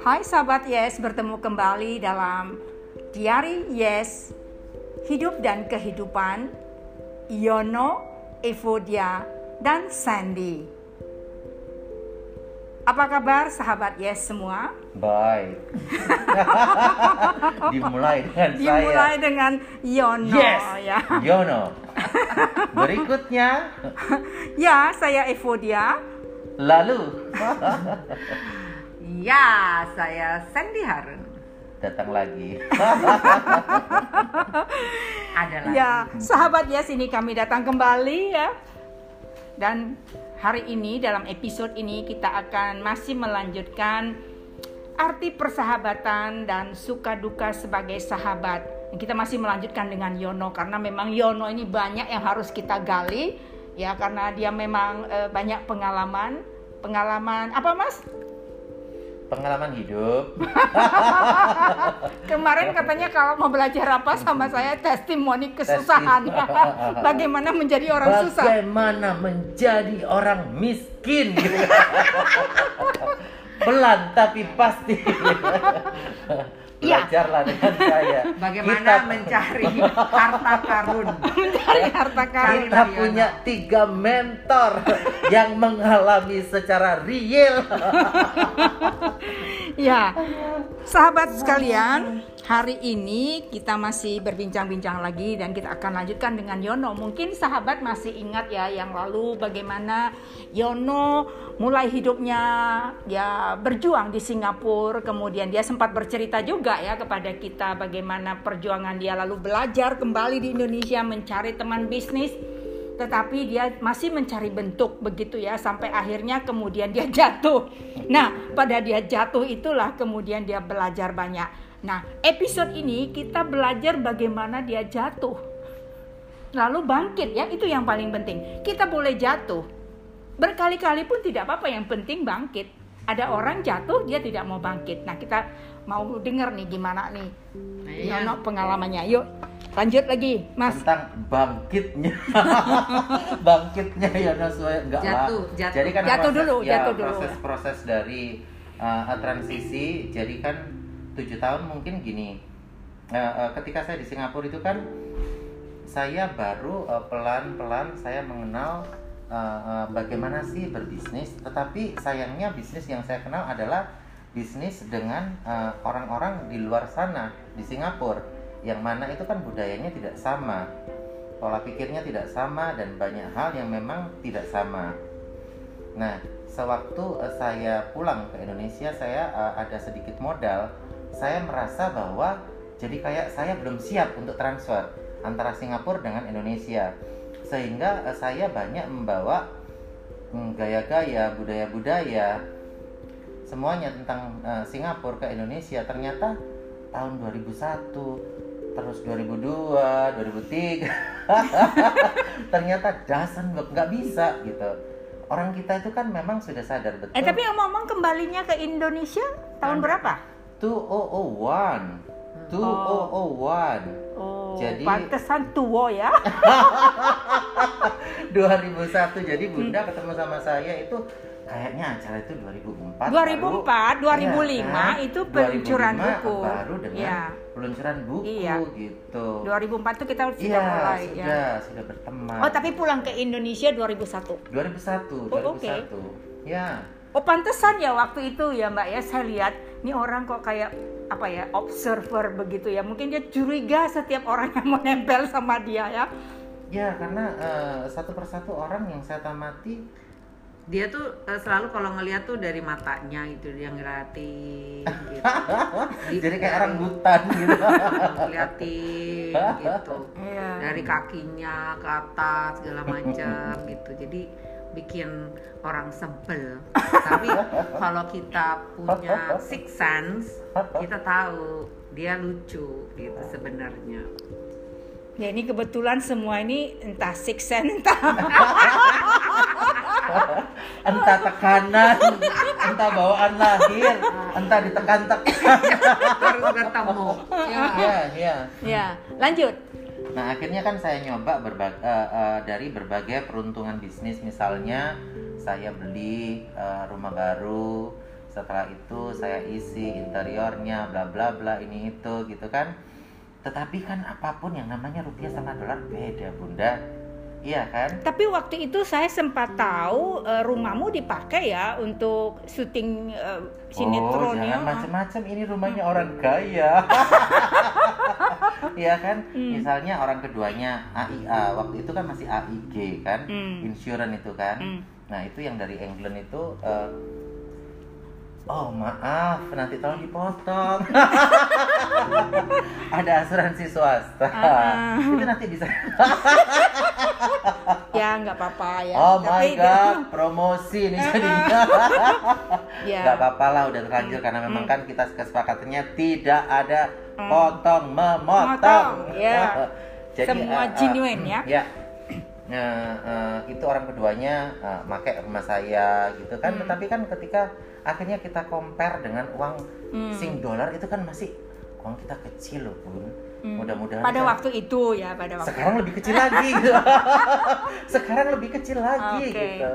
Hai sahabat Yes, bertemu kembali dalam Diari Yes, Hidup dan Kehidupan, Yono, Evodia, dan Sandy. Apa kabar sahabat Yes semua? Baik. Dimulai dengan Dimulai saya. dengan Yono Yes. ya. Yono. Berikutnya, Ya, saya Evodia. lalu Ya, saya Sandy Harun. datang lagi. Ada lagi. Ya, sahabat Yes ini kami datang kembali ya. Dan hari ini dalam episode ini kita akan masih melanjutkan arti persahabatan dan suka duka sebagai sahabat. Kita masih melanjutkan dengan Yono karena memang Yono ini banyak yang harus kita gali ya karena dia memang eh, banyak pengalaman. Pengalaman apa Mas? Pengalaman hidup. Kemarin katanya kalau mau belajar apa sama saya testimoni kesusahan. Bagaimana menjadi orang susah. Bagaimana menjadi orang miskin. Pelan tapi pasti. Iya. Belajarlah dengan saya. Bagaimana Kita- mencari harta karun? Mencari harta karun. kita punya tiga mentor yang mengalami secara real. Ya, sahabat sekalian, hari ini kita masih berbincang-bincang lagi dan kita akan lanjutkan dengan Yono. Mungkin sahabat masih ingat ya yang lalu bagaimana Yono mulai hidupnya ya berjuang di Singapura, kemudian dia sempat bercerita juga ya kepada kita bagaimana perjuangan dia lalu belajar kembali di Indonesia mencari teman bisnis tetapi dia masih mencari bentuk begitu ya sampai akhirnya kemudian dia jatuh. Nah, pada dia jatuh itulah kemudian dia belajar banyak. Nah, episode ini kita belajar bagaimana dia jatuh. Lalu bangkit ya, itu yang paling penting. Kita boleh jatuh. Berkali-kali pun tidak apa-apa, yang penting bangkit. Ada orang jatuh dia tidak mau bangkit. Nah, kita mau dengar nih gimana nih. Yono pengalamannya. Yuk, lanjut lagi, Mas. tentang bangkitnya. Bangkitnya ya Naswa enggak Jatuh, lah. Jatuh. jadi kan Jatuh proses, dulu, ya, jatuh dulu. proses-proses dari uh, transisi. Jadi kan tujuh tahun mungkin gini. Uh, uh, ketika saya di Singapura itu kan saya baru uh, pelan-pelan saya mengenal uh, uh, bagaimana sih berbisnis. Tetapi sayangnya bisnis yang saya kenal adalah bisnis dengan uh, orang-orang di luar sana di Singapura yang mana itu kan budayanya tidak sama. Pola pikirnya tidak sama dan banyak hal yang memang tidak sama. Nah sewaktu uh, saya pulang ke Indonesia saya uh, ada sedikit modal. Saya merasa bahwa jadi kayak saya belum siap untuk transfer antara Singapura dengan Indonesia. Sehingga eh, saya banyak membawa mm, gaya-gaya budaya-budaya semuanya tentang eh, Singapura ke Indonesia. Ternyata tahun 2001 terus 2002 2003 ternyata doesn't work nggak bisa gitu orang kita itu kan memang sudah sadar betul Eh tapi ngomong-ngomong kembalinya ke Indonesia tahun berapa? 2001 2001 Oh, Jadi- pantesan tua ya. 2001 jadi bunda ketemu sama saya itu kayaknya acara itu 2004 2004, baru- 2005 Iya kan? itu peluncuran 2005 buku. baru dengan Iya. Peluncuran buku Iya. gitu 2004 tuh kita sudah iya mulai sudah ya. sudah berteman Oh, tapi pulang ke Indonesia 2001. 2001 Oh, oke. 2001 ya Oh, pantesan ya waktu itu ya, Mbak ya. Saya lihat nih orang kok kayak apa ya, observer begitu ya. Mungkin dia curiga setiap orang yang mau nempel sama dia ya. ya karena eh, satu persatu orang yang saya tamati Dia tuh eh, selalu kalau ngeliat tuh dari matanya itu dia ngeliatin gitu. Di- jadi kayak orang hutan gitu ngeliatin gitu. Iya. Dari kakinya ke atas segala macam gitu. Jadi bikin orang sebel. Tapi kalau kita punya six sense, kita tahu dia lucu gitu sebenarnya. Ya ini kebetulan semua ini entah six sense, entah entah tekanan entah bawaan lahir entah ditekan-tekan. Harus ketemu. Ya. ya ya ya lanjut. Nah akhirnya kan saya nyoba eh, eh, dari berbagai peruntungan bisnis. Misalnya saya beli eh, rumah baru. Setelah itu saya isi interiornya bla bla bla ini itu gitu kan. Tetapi kan apa pun yang namanya rupiah sama dolar beda bunda iya kan? Tapi waktu itu saya sempat tahu eh, rumahmu dipakai ya untuk syuting eh, oh sinetronnya. jangan macam-macam ini rumahnya orang kaya Iya kan? Hmm. misalnya orang keduanya AIA waktu itu kan masih AIG kan? Hmm. insurance itu kan? Hmm. nah itu yang dari England itu eh, oh maaf nanti tolong dipotong. Ada asuransi swasta. Ah. itu nanti bisa Ya nggak apa-apa ya. oh my Tapi- god promosi ini jadinya Ya. nggak apa-apa lah udah terlanjur karena memang kan kita kesepakatannya tidak ada Hmm. potong memotong Motong, ya. Jadi, Semua eh, genuine, ya. ya Eh, eh, itu orang keduanya eh, make rumah saya gitu kan Hmm. tetapi kan ketika akhirnya kita compare dengan uang Hmm. sing dolar itu kan masih uang kita kecil loh bun Hmm. mudah-mudahan Pada kan- waktu itu ya, pada waktu. sekarang lebih kecil lagi sekarang lebih kecil lagi Oke. gitu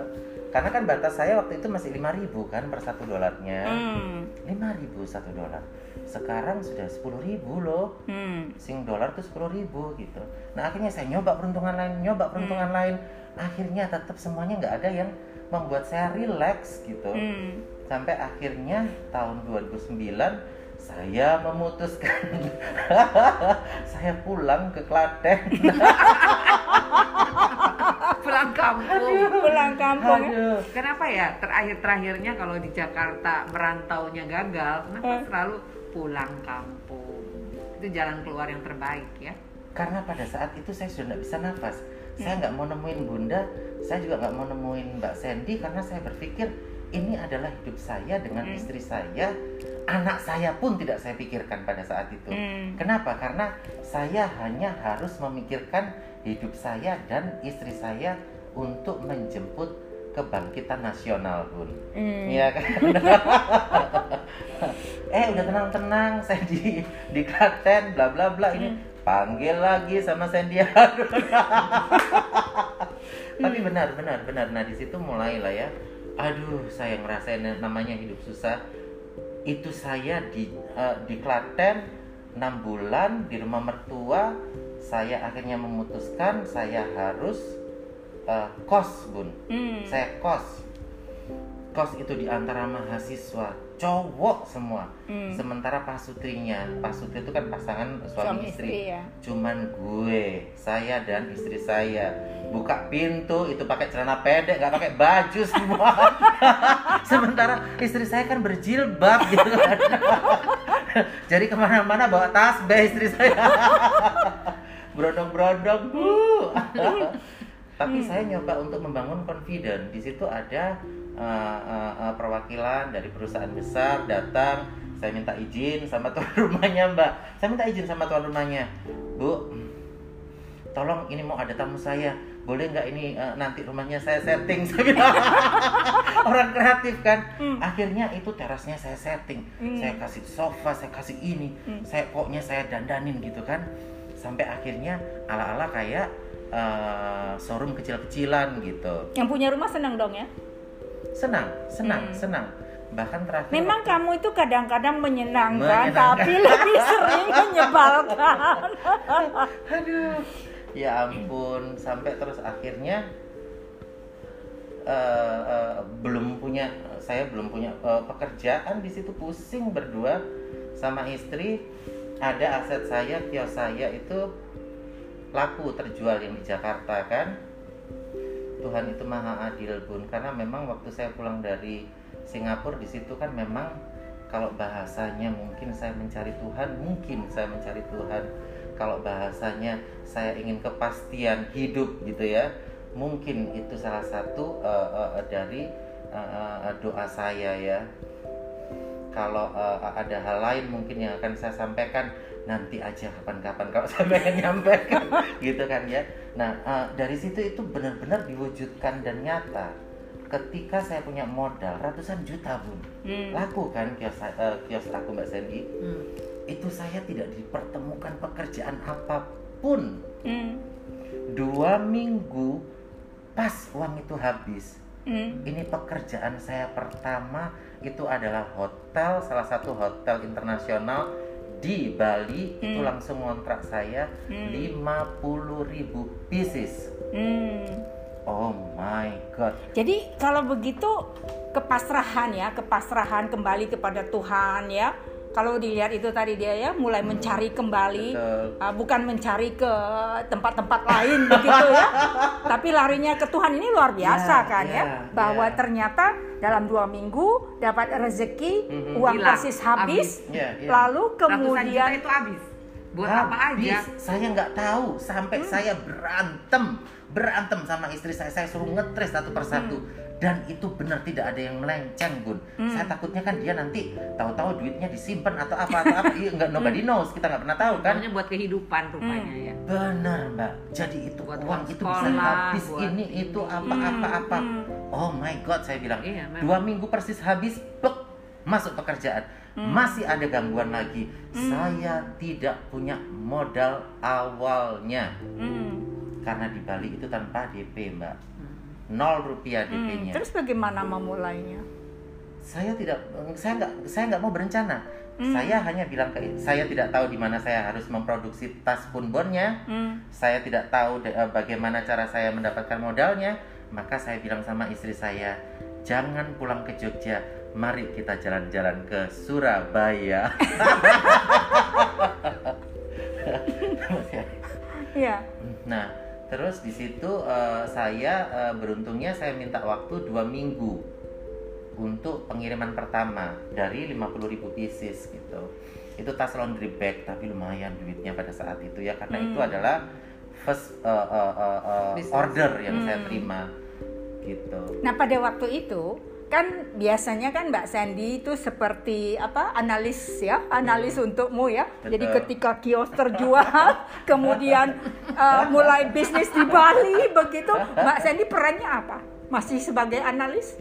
karena kan batas saya waktu itu masih 5000 kan per satu dolarnya Hmm. 5000 satu dolar sekarang sudah 10000 loh Hmm. sing dolar tuh 10.000 gitu nah akhirnya saya nyoba peruntungan lain nyoba peruntungan Hmm. lain akhirnya tetap semuanya nggak ada yang membuat saya relax gitu Hmm. sampai akhirnya tahun 2009 saya memutuskan saya pulang ke Klaten pulang kampung Pulang kampung. ya. Aduh. kenapa ya terakhir-terakhirnya kalau di Jakarta merantaunya gagal kenapa Eh. selalu pulang kampung itu jalan keluar yang terbaik ya karena pada saat itu saya sudah nggak bisa nafas saya Hmm. nggak mau nemuin bunda saya juga nggak mau nemuin mbak Sandy karena saya berpikir ini adalah hidup saya dengan Hmm. istri saya anak saya pun tidak saya pikirkan pada saat itu Hmm. kenapa karena saya hanya harus memikirkan hidup saya dan istri saya untuk menjemput kebangkitan nasional bun Hmm. Iya kan? eh udah tenang-tenang saya di di Klaten bla bla bla ini panggil lagi sama Sandy Harun. Tapi benar benar benar. Nah di situ mulai lah ya. Aduh saya ngerasain namanya hidup susah. Itu saya di eh, di Klaten 6 bulan di rumah mertua. Saya akhirnya memutuskan saya harus eh, kos bun Hmm. saya kos kos itu di antara mahasiswa cowok semua. Hmm. sementara pasutrinya pasutri itu kan pasangan suami, Suami istri, istri, ya. cuman gue saya dan istri saya. Buka pintu itu pakai celana pendek nggak pakai baju semua sementara istri saya kan berjilbab gitu kan. Jadi ke mana-mana bawa tasbih istri saya. Berondong-berondong bu. Tapi saya nyoba untuk membangun confident. Di situ ada uh, uh, uh, perwakilan dari perusahaan besar datang saya minta izin sama tuan rumahnya mbak. Saya minta izin sama tuan rumahnya. Bu tolong ini mau ada tamu saya. Boleh nggak ini uh, nanti rumahnya saya setting? Saya bilang. Orang kreatif kan? Hmm. akhirnya itu terasnya saya setting. Hmm. saya kasih sofa saya kasih ini. Hmm. saya pokoknya saya dandanin gitu kan? Sampai akhirnya ala-ala kayak uh, showroom kecil-kecilan gitu. Yang punya rumah senang dong ya. Senang senang Hmm. senang bahkan terakhir Memang waktu- kamu itu kadang-kadang menyenangkan, Menyenangkan. tapi lebih sering menyebalkan. aduh ya ampun sampai terus akhirnya eh, eh, belum punya saya belum punya eh, pekerjaan di situ pusing berdua sama istri ada aset saya kios saya itu laku terjual yang di Jakarta kan Tuhan itu maha adil bun. Karena memang waktu saya pulang dari Singapura di situ kan memang kalau bahasanya mungkin saya mencari Tuhan mungkin saya mencari Tuhan. Kalau bahasanya saya ingin kepastian hidup gitu ya mungkin itu salah satu eh, eh, dari eh, eh, doa saya ya. Kalau eh, ada hal lain mungkin yang akan saya sampaikan nanti aja kapan-kapan kalau saya pengen nyampaikan gitu kan ya nah eh, dari situ itu benar-benar diwujudkan dan nyata ketika saya punya modal ratusan juta bun Hmm. laku kan kios eh, kios aku mbak Sandy Hmm. itu saya tidak dipertemukan pekerjaan apa pun Hmm. Dua minggu pas uang itu habis. Hmm. Ini pekerjaan saya pertama itu adalah hotel, salah satu hotel internasional di Bali itu Hmm. langsung ngontrak saya Hmm. 50.000 pieces. Hmm. Oh my god. Jadi kalau begitu kepasrahan ya, kepasrahan kembali kepada Tuhan ya. Kalau dilihat itu tadi dia ya mulai mencari kembali, Betul. uh, bukan mencari ke tempat-tempat lain begitu ya, tapi larinya ke Tuhan ini luar biasa Ya, kan ya, ya, bahwa ya. ternyata dalam dua minggu dapat rezeki, Mhm. uang Hilang, persis habis, Ya, ya. lalu kemudian itu habis. Buat apa Habis. aja? Saya nggak tahu sampai Hmm. saya berantem, berantem sama istri saya. Saya suruh ngetres satu persatu. Dan itu benar tidak ada yang melenceng, Bun. Hmm. Saya takutnya kan dia nanti tahu-tahu duitnya disimpan atau apa atau apa. Iya, nggak Hmm. nobody knows. Kita nggak pernah tahu kan. Pokoknya buat kehidupan rupanya Hmm. ya. Benar, Mbak. Jadi itu Buat uang itu bisa habis buat ini ini. itu apa apa apa. Hmm. Oh my god, saya bilang. Iya, memang. Dua minggu persis habis, plek, masuk pekerjaan. Hmm. Masih ada gangguan lagi. Saya tidak punya modal awalnya Hmm. karena di Bali itu tanpa DP, Mbak. Hmm. Nol rupiah Hmm. DP-nya. Terus bagaimana memulainya? Saya tidak, saya nggak, saya nggak mau berencana. Hmm. Saya hanya bilang ke, saya tidak tahu di mana saya harus memproduksi tas punbonnya. Hmm. saya tidak tahu de- eh, bagaimana cara saya mendapatkan modalnya, maka saya bilang sama istri saya, jangan pulang ke Jogja, mari kita jalan-jalan ke Surabaya. terus di situ eh, saya eh, beruntungnya saya minta waktu dua minggu untuk pengiriman pertama dari 50.000 pieces gitu. Itu tas laundry bag tapi lumayan duitnya pada saat itu ya karena itu Hmm. adalah first eh, eh, eh, Business. order yang saya Hmm. terima gitu. Nah pada waktu itu kan biasanya kan Mbak Sandy itu seperti apa analis ya analis untukmu ya. Betul. jadi ketika kios terjual kemudian uh, mulai bisnis di Bali begitu Mbak Sandy perannya apa? Masih sebagai analis?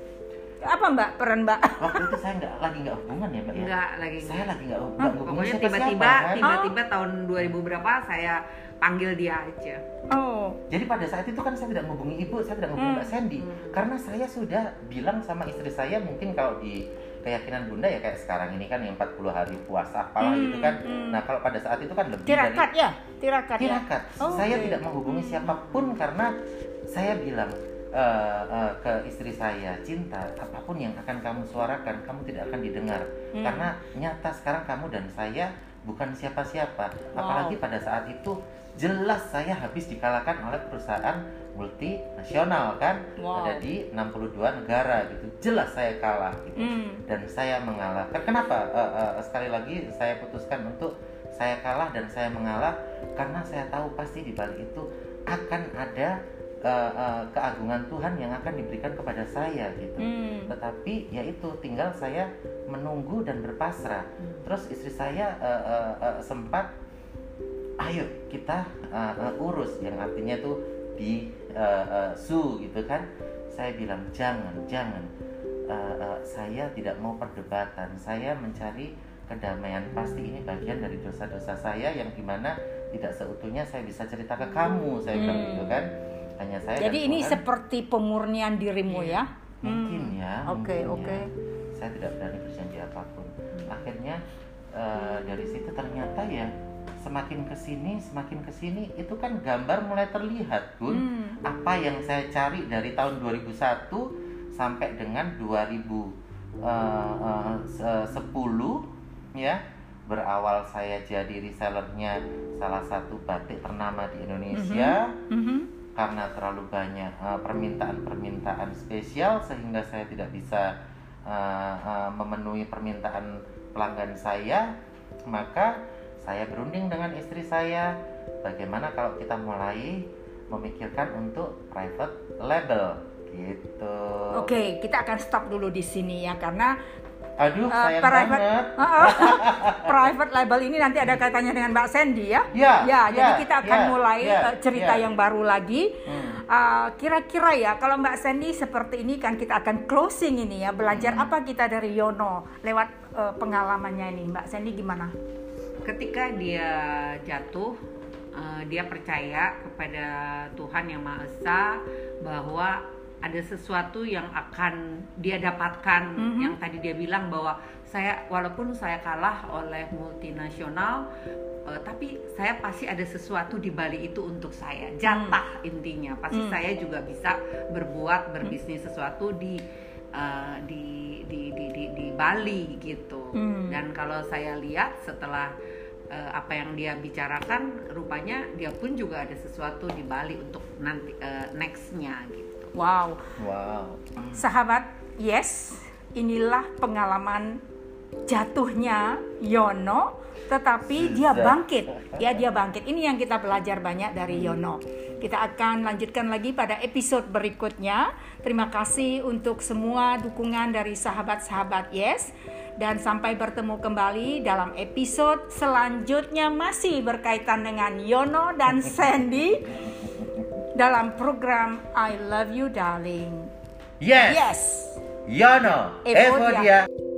Apa Mbak peran Mbak? Waktu itu saya nggak lagi nggak hubungan ya mbak ya. Enggak lagi Saya lagi nggak nggak hubungan. Pokoknya siapa-siapa, tiba-tiba kan. tiba-tiba tahun 2000 berapa saya panggil dia aja. oh Jadi pada saat itu kan saya tidak menghubungi ibu, saya tidak menghubungi Hmm. Mbak Sandy, Hmm. karena saya sudah bilang sama istri saya mungkin kalau di keyakinan bunda ya kayak sekarang ini kan yang 40 hari puasa apalah Hmm, gitu kan. hmm. Nah kalau pada saat itu kan lebih tirakat dari ya tirakat ya tirakat. Oh, saya oke. tidak menghubungi siapa pun karena saya bilang eh, eh, ke istri saya cinta apa pun yang akan kamu suarakan kamu tidak akan didengar Hmm. karena nyata sekarang kamu dan saya bukan siapa-siapa apalagi pada saat itu jelas saya habis dikalahkan oleh perusahaan multinasional kan? Wow. ada di 62 negara gitu. Jelas saya kalah gitu. Hmm. dan saya mengalah Ken- kenapa? Eh, eh, sekali lagi saya putuskan untuk saya kalah dan saya mengalah karena saya tahu pasti di balik itu akan ada eh, eh, keagungan Tuhan yang akan diberikan kepada saya gitu. Hmm. tetapi yaitu tinggal saya menunggu dan berpasrah. Terus istri saya eh, eh, eh, sempat ayo kita eh, eh, urus yang artinya tuh di eh, eh, su gitu kan saya bilang jangan jangan Eh, eh, saya tidak mau perdebatan saya mencari kedamaian pasti ini bagian dari dosa-dosa saya yang di mana tidak seutuhnya saya bisa cerita ke kamu saya bilang Hmm. gitu kan hanya saya jadi ini Tuhan. seperti pemurnian dirimu ya mungkin Hmm. ya Oke, mungkin oke. ya. saya tidak berani berjanji apa pun akhirnya eh, dari situ ternyata ya semakin ke sini semakin ke sini itu kan gambar mulai terlihat bun Hmm. apa yang saya cari dari tahun 2001 sampai dengan 2010 ya berawal saya jadi resellernya salah satu batik ternama di Indonesia Mhm. karena terlalu banyak uh, permintaan-permintaan spesial sehingga saya tidak bisa uh, uh, memenuhi permintaan pelanggan saya maka saya berunding dengan istri saya bagaimana kalau kita mulai memikirkan untuk private label gitu Oke, kita akan stop dulu di sini ya karena aduh uh, sayang private banget private label ini nanti ada kaitannya dengan Mbak Sandy ya. Ya, Ya, ya, jadi kita akan ya, mulai ya, uh, cerita ya. yang baru lagi. Hmm. Uh, Kira-kira ya, kalau Mbak Sandy seperti ini kan kita akan closing ini ya, belajar Hmm. apa kita dari Yono lewat uh, pengalamannya ini, Mbak Sandy gimana? Ketika dia jatuh uh, dia percaya kepada Tuhan yang Maha Esa bahwa ada sesuatu yang akan dia dapatkan Mhm. yang tadi dia bilang bahwa saya walaupun saya kalah oleh multinasional uh, tapi saya pasti ada sesuatu di balik itu untuk saya jatah intinya pasti Hmm. saya juga bisa berbuat berbisnis sesuatu di uh, di, di di di di Bali gitu Hmm. dan kalau saya lihat setelah uh, apa yang dia bicarakan rupanya dia pun juga ada sesuatu di Bali untuk nanti uh, nextnya gitu Wow. Wow. Sahabat, yes, inilah pengalaman jatuhnya Yono, tetapi dia Zat. bangkit. Ya, dia bangkit. Ini yang kita belajar banyak dari Yono. Kita akan lanjutkan lagi pada episode berikutnya. Terima kasih untuk semua dukungan dari sahabat-sahabat Yes. Dan sampai bertemu kembali dalam episode selanjutnya masih berkaitan dengan Yono dan Sandy dalam program I Love You Darling. Yes. Yes. Yono. Evodia. Evodia.